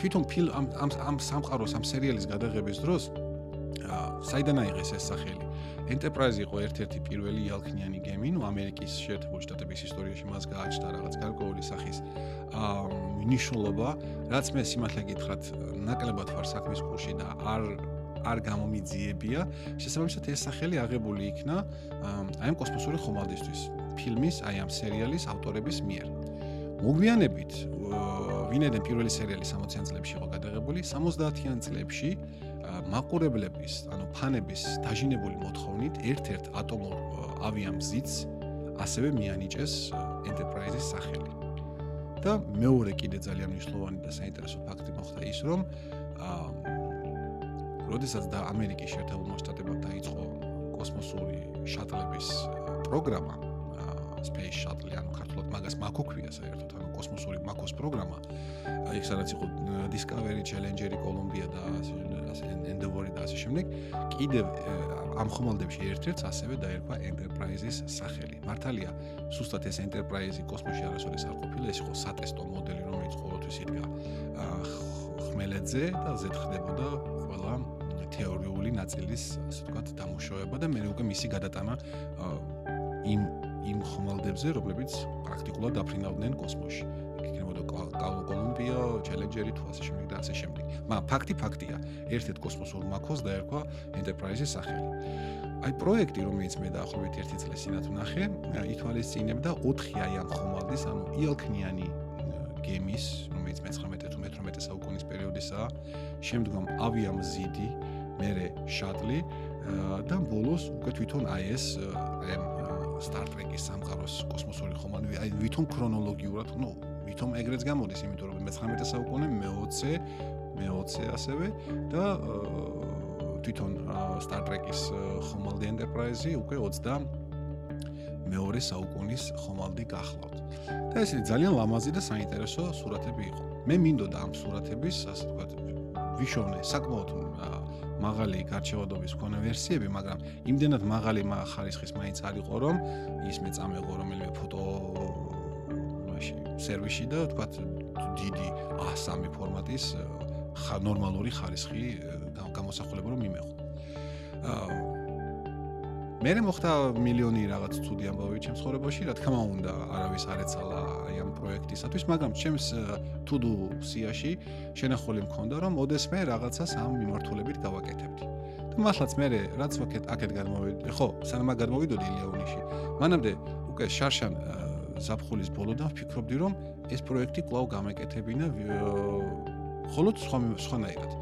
[SPEAKER 1] თვითონ ფილ ამ ამ სამყაროს ამ სერიალის გადაღების დროს საიდან აიღეს ეს სახელი Enterprise იყო ერთ-ერთი პირველი იალქნიანი გემი, ну ამერიკის შეერთებული შტატების ისტორიაში მას გააჩნდა რაღაც გარკვეული სახის აა ნიშნულობა, რაც მე სიმართლე გითხრათ, ნაკლებად ვარ საქმის კურსში და არ არ გამომიძიებია. შესაბამისად ეს სახელი აღებული იქნა აი ამ კოსმოსური ხომალდისთვის, ფილმის, აი ამ სერიალის ავტორების მიერ. მოგვიანებით, ვინედან პირველი სერიალი 60-იან წლებში იყო გადაღებული, 70-იან წლებში მაყურებლების, ანუ ფანების დაჟინებული მოთხოვნით ერთ-ერთ ატომურ ავიამზიც ასევე მიანიჭეს Enterprise-ის სახელი. და მეორე კიდე ძალიან მნიშვნელოვანი და საინტერესო ფაქტი მოხდა ის, რომ აა როდესაც და ამერიკის შეერთებულმა შტატებმა დაიწყო კოსმოსური შატლების პროგრამა, space shuttle, ანუ ქართულად მაგას მაკო ქვია საერთოდ, ანუ კოსმოსური მაკოს პროგრამა. აი სადაც იყო Discovery, Challenger, Columbia და ასე Endeavour და ასე შემდეგ. კიდევ ამ ხომალდებში ერთ-ერთს ასევე დაერქვა Enterprise-ის სახელი. მართალია, სუსტად ეს Enterprise-ი კოსმოსში არასოდეს არ ყოფილა, ეს იყო სატესტო მოდელი, რომელიც ყოველთვის იდგა ხმელეთზე და ზეთხდებოდა ყველა თეორიული ნაწილის, ასე ვთქვათ, დამუშავება და მე უკვე მისი გადატანა იმ იმ ხომალდებზე, რომლებიც პრაქტიკულად დაფრინავდნენ კოსმოსში. იქნებოდა კოლუმბია, ჩელენჯერი თუ ასე შემდეგ და ასე შემდეგ. მაგრამ ფაქტი ფაქტია, ერთ-ერთ კოსმოსურ მაქოს დაერქვა Enterprise-ის სახელი. აი პროექტი, რომელიც მე დაახლოებით 1 წლის წინათ ვნახე, ითვალისწინებდა 4 აი ამ ხომალდის, ანუ იალქნიანი გემის, რომელიც მე-19 თუ მე-18 საუკუნის პერიოდისაა, შემდგომ ავიამზიდი, მერე შატლი და ბოლოს უკვე თვითონ აი ეს Star Trek-ის სამყაროს კოსმოსური ხომალდი, აი ვითომ ქრონოლოგიურად, ნუ ვითომ ეგრეც გამოდის, იმიტომ რომ მე-19 საუკუნე, მე-20, მე-20 ასევე და თვითონ Star Trek-ის ხომალდი Enterprise-ი უკვე 20 მეორე საუკუნის ხომალდი გახლავთ. და ესე ძალიან ლამაზი და საინტერესო სურათები იყო. მე მინდოდა ამ სურათების, ასე ვთქვათ, ვიშოვნე საკმაოდ მაღალი გარჩევადობის მქონე ვერსიები, მაგრამ იმდენად მაღალი ხარისხის მაინც არ იყო, რომ ის მეწამეღო რომელიმე ფოტო მაშინ სერვისი და თქვათ დიდი A3 ფორმატის ნორმალური ხარისხი გამოსახულება რომ მიმეღო. აა მე მოხდა მილიონი რაღაც ცუდი ამბავი ჩემს ხორებაში, რა თქმა უნდა, არავის არ ეცალა აი ამ პროექტისათვის, მაგრამ ჩემს to-do სიაში შენახული მქონდა, რომ ოდესმე რაღაცას ამ მიმართულებით გავაკეთებდი. და მართლაც მე რაც ვაკეთ აქეთ გადმოვიდი, ხო, სანამ გადმოვიდოდი ლეონიში. მანამდე უკვე შარშან ზაფხულის ბოლოდან ვფიქრობდი, რომ ეს პროექტი კვლავ გამეკეთებინა ხოლო სხვა სხვანაირად.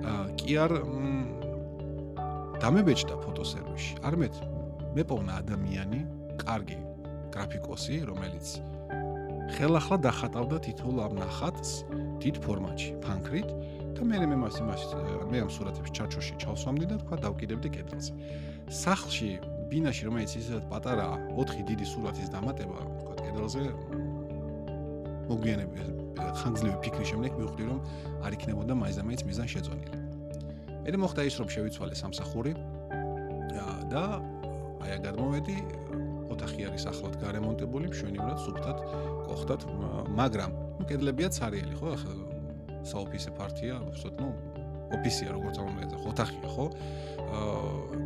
[SPEAKER 1] აა კი არ დამებეჭდა ფოტოსერვისში. არამედ მეპოვნა ადამიანი, კარგი გრაფიკოსი, რომელიც ხელახლა დახატავდა თითოეულ ამ ნახატს დიდ ფორმატში, ფანქრით და მე მე მას იმას მე ამ სურათებს ჩარჩოში ჩავსვამდი და თქვა დავკიდებდი კედელზე. სახლში, ბინაში, რომელიც ისეთ პატარაა, 4 დიდი სურათის დამატება, თქვა კედელზე მოგვიანებით ხანგრძლივი ფიქრის შემდეგ მივხვდი რომ არ იქნებოდა მაინც და მაინც მიზან შეწონილი. მე მოხდა ის რომ შევიცვალე სამსახური. და აი აგ გადმოვედი ოთახი არის ახლად გარემონტებული მშვენივრად სუფთად ყოხდათ მაგრამ კედლებია ცარიელი ხო? ახლა საოფისე პარტია უბრალოდ ნუ ოფისია როგორც ამომეძახ ოთახია ხო?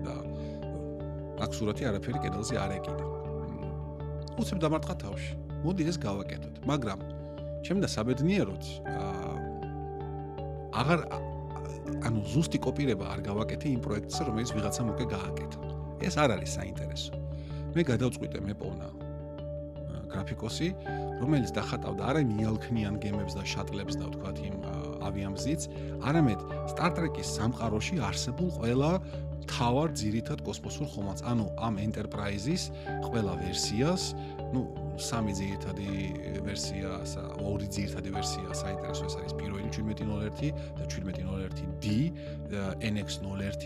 [SPEAKER 1] და აქ სურათი არაფერი კედელზე არ ეკიდა. უცებ დამარტყა თავში. მოდი ეს გავაკეთოთ. მაგრამ ჩემ და საბედნიეროდ აღარ ანუ ზუსტი კოპირება არ გავაკეთე იმ პროექტზე, რომელიც ვიღაცამ უკვე გააკეთა. ეს არ არის საინტერესო. მე გადავწყვიტე მეპოვნა გრაფიკოსი, რომელიც დახატავდა არა მიალქნიან გემებს და შატლებს და თქვათ იმ ავიამზიც, არამედ Star Trek-ის სამყაროში არსებულ ყველა თავარ ძირითად კოსმოსურ ხომალდს, ანუ ამ Enterprise-ის ყველა ვერსიას, ну, სამი ძირითადი ვერსია, ორი ძირითადი ვერსია საინტერესო ეს არის. პირველი 1701 და 1701D, NX01,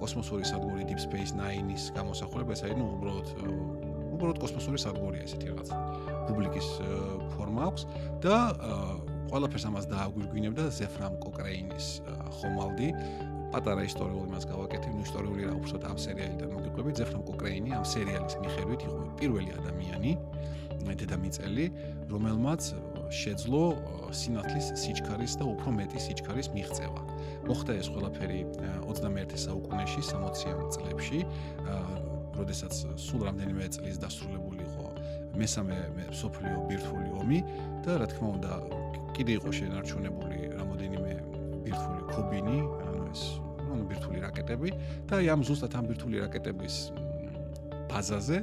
[SPEAKER 1] კოსმოსური სადგური Deep Space Nine-ის გამოსახულება, ეს არის, ну, უბრალოდ უბრალოდ კოსმოსური სადგურია ესეთი რაღაც. პუბლიკის ფორმა აქვს. და ყველაფერს ამას დააგვირგვინებდა ზეფრამ კოკრეინის ხომალდი პატარა ისტორიული მას გავაკეთებ, ნუ ისტორიული რა უბრალოდ ამ სერიალიდან მოგიყვებით, ზეფრამ კოკრეინი ამ სერიალის მიხედვით იყო პირველი ადამიანი, დედამიწელი, რომელმაც შეძლო სინათლის სიჩქარის და უფრო მეტი სიჩქარის მიღწევა. მოხდა ეს ყველაფერი 21 საუკუნეში, 60-იან წლებში, როდესაც სულ რამდენიმე წლის დასრულებული იყო მესამე სოფლიო ბირთვული ომი და რა თქმა უნდა, კიდე იყო შენარჩუნებული რამოდენიმე ბირთვული კობინი, ანუ ეს ანუ ბირთვული რაკეტები და აი ამ ზუსტად ამ ბირთვული რაკეტების ბაზაზე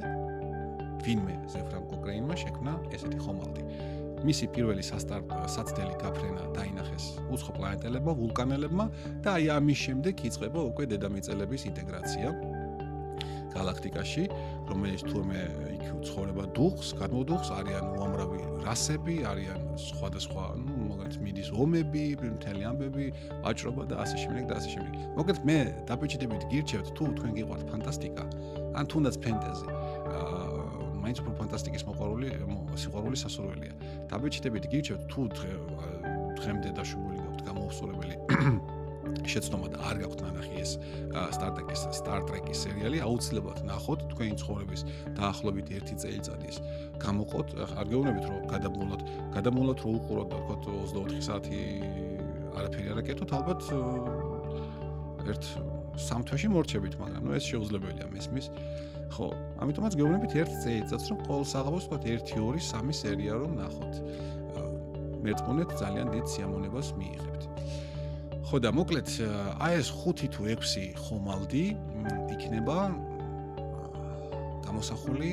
[SPEAKER 1] ვინმე ზეფრამ კოკრეინმა შექმნა ესეთი ხომალდი. მისი პირველი საცდელი გაფრენა დაინახეს უცხო პლანეტელებმა, ვულკანელებმა და აი ამის შემდეგ იწყება უკვე დედამიწელების ინტეგრაცია galaktikაში, რომელიც თურმე იქ ცხოვრება დუხს, გადმოდუხს, არიან უამრავი რასები, არიან სხვადასხვა, ну, მაგალითად, მიდის ომები, მთელი ამბები, ვაჭრობა და ასე შემდეგ და ასე შემდეგ. მოკლედ მე დაბეჭდებით გირჩევთ თუ თქვენ გიყვართ ფანტასტიკა, ან თუნდაც ფენტეზი. აა მაინც უფრო ფანტასტიკის მოყვარული სიყვარული სასურველია. დაბეჭდებით გიჩევთ თუ დღემდე დაშვებული გაქვთ გამოუსწორებელი შეცდომა და არ გაქვთ ნანახი ეს Star Trek-ის სერიალი, აუცილებლად ნახოთ თქვენი ცხოვრების დაახლოებით 1 წელიწადის. გამოყოთ, არ გეუბნებით რომ გადამულოთ, გადამულოთ რომ უყუროთ და თქო 24 საათი არაფერი არ აკეთოთ, ალბათ ერთ სამ თვეში მორჩებით, მაგრამ ნუ ეს შეუძლებელია მესმის. ხო, ამიტომაც გეუბნებით ერთ წელიწადს რომ ყოველ საღამოს თქვა 1, 2, 3 სერია რომ ნახოთ. მერწმუნეთ ძალიან დიდ სიამონებას მიიღებთ. ხო და მოკლედ აი ეს 5 თუ 6 ხომალდი იქნება გამოსახული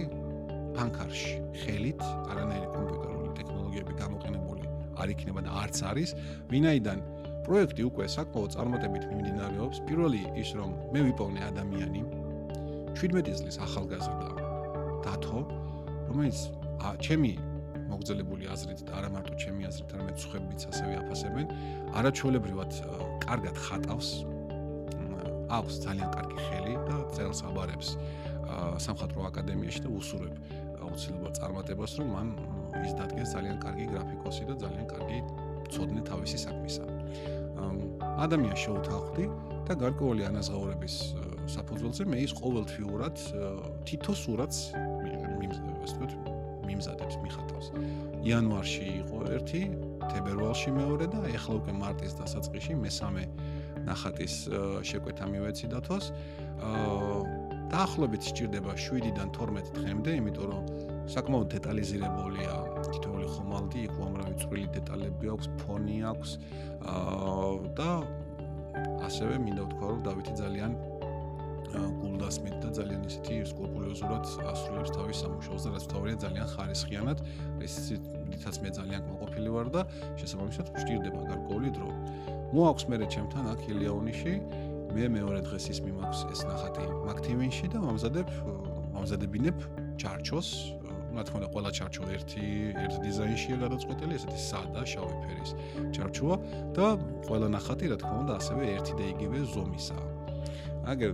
[SPEAKER 1] ფანქარში, ხელით, არანაირი კომპიუტერული ტექნოლოგიები გამოყენებული არ იქნება და არც არის, ვინაიდან პროექტი უკვე საკმაოდ წარმატებით მიმდინარეობს. პირველი ის რომ მე ვიპოვნე ადამიანი 17 წლის ახალგაზრდა დათო, რომელიც ჩემი მოგზელებული აზრით და არა მარტო ჩემი აზრით, არამედ სხვებიც ასევე აფასებენ, არაჩვეულებრივად კარგად ხატავს. აქვს ძალიან კარგი ხელი და წერს აბარებს სამხატვრო აკადემიაში და უსურებ აუცილებლად წარმატებას, რომ მან ის დადგეს ძალიან კარგი გრაფიკოსი და ძალიან კარგი ცოდნე თავისი საქმისა. ადამიანს შეუთავხდი და გარკვეული ანაზღაურების საფუძველზე მე ის ყოველთვიურად თითო სურათს მიმზადებს, მიხატავს. იანვარში იყო ერთი, თებერვალში მეორე და ეხლა უკვე მარტის დასაწყისში მესამე ნახატის შეკვეთა მივეცი დათოს. აა დაახლოებით სჭირდება 7-დან 12 დღემდე, იმიტომ რომ საკმაოდ დეტალიზირებულია თითოეული ხომალდი, იქ უამრავი წვრილი დეტალები აქვს, ფონი აქვს აა და ასევე მინდა ვთქვა, რომ დავითი ძალიან გულდასმით და ძალიან ისეთი სკრუპულოზურად ასრულებს თავის სამუშაოს და რაც თავია ძალიან ხარისხიანად, ეს ისიც მე ძალიან მოყოფილი ვარ და შესაბამისად ვჭირდება გარკვეული დრო. მოაქვს მე ჩემთან აქ ილიაონიში, მე მეორე დღეს ის მიმაქვს ეს ნახატი მაქტივინში და მომზადებ მომზადებინებ ჩარჩოს. რა თქმა უნდა ყველა ჩარჩო ერთი ერთ დიზაინშია გადაწყვეტილი ესეთი სადა შავი ფერის ჩარჩოა და ყველა ნახატი რა თქმა უნდა ასევე ერთი და იგივე ზომისაა. აგერ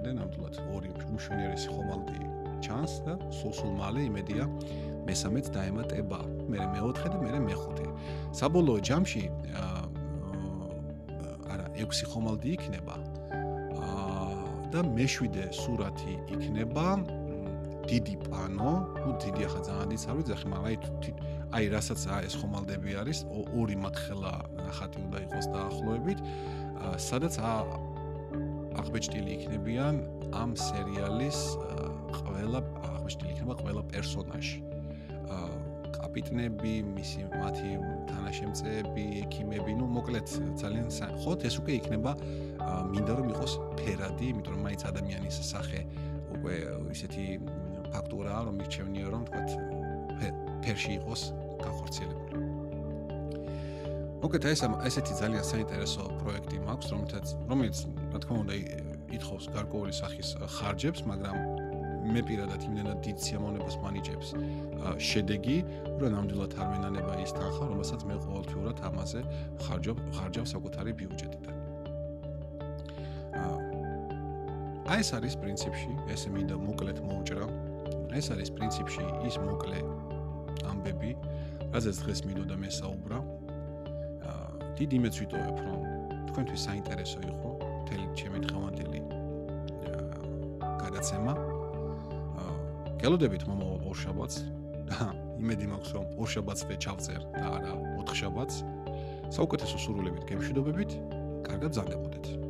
[SPEAKER 1] ახლა გავიხედე ნამდვილად ორი მშვენიერესი ხომალდი ჩანს და სულ-სულ მალე იმედია მესამეც დაემატება. მე მეოთხე და მე მეხუთე. საბოლოო ჯამში არა ექვსი ხომალდი იქნება. და მეშვიდე სურათი იქნება დიდი პანო, ну დიდი ახლა ძალიან ის არ ვიცი, მაგრამ აი აი რასაც ეს ხომალდები არის, ორი მაქხელა ნახატი უნდა იყოს დაახლოებით, სადაც აღბეჭდილი იქნებიან ამ სერიალის ყველა აღბეჭდილი იქნება ყველა პერსონაჟი. კაპიტნები, მისი მათი თანაშემწეები, ექიმები, ну მოკლედ ძალიან ხოთ ეს უკვე იქნება მინდა რომ იყოს ფერადი, იმიტომ რომ მაინც ადამიანის სახე უკვე ისეთი ფაქტურაა, რომ მირჩევნია რომ თქვა ფერში იყოს განხორციელებული. მოკეთ ეს ესეთი ძალიან საინტერესო პროექტი მაქვს, რომელთაც რომელიც რა თქმა უნდა ითხოვს გარკვეული სახის ხარჯებს, მაგრამ მე პირადად იმდენად დიდ სიამოვნებას მანიჭებს შედეგი, რომ ნამდვილად არ მენანება ის თანხა, რომელსაც მე ყოველთვიურად ამაზე ხარჯობ ხარჯავ საკუთარი ბიუჯეტიდან. აი ეს არის პრინციპში, ესე მინდა მოკლედ მოუჭრა ეს არის პრინციპში ის მოკლე ამბები, რაზეც დღეს მინდოდა მე საუბრა. აა დიდ იმედს ვიტოვებ, რომ თქვენთვის საინტერესო იყო ჩემი დღევანდელი გადაცემა. გელოდებით მომავალ ორშაბათს. იმედი მაქვს, რომ ორშაბათს მე ჩავწერ და არა ოთხშაბათს. საუკეთესო სურვილებით გემშვიდობებით. კარგად ზარდებოდეთ.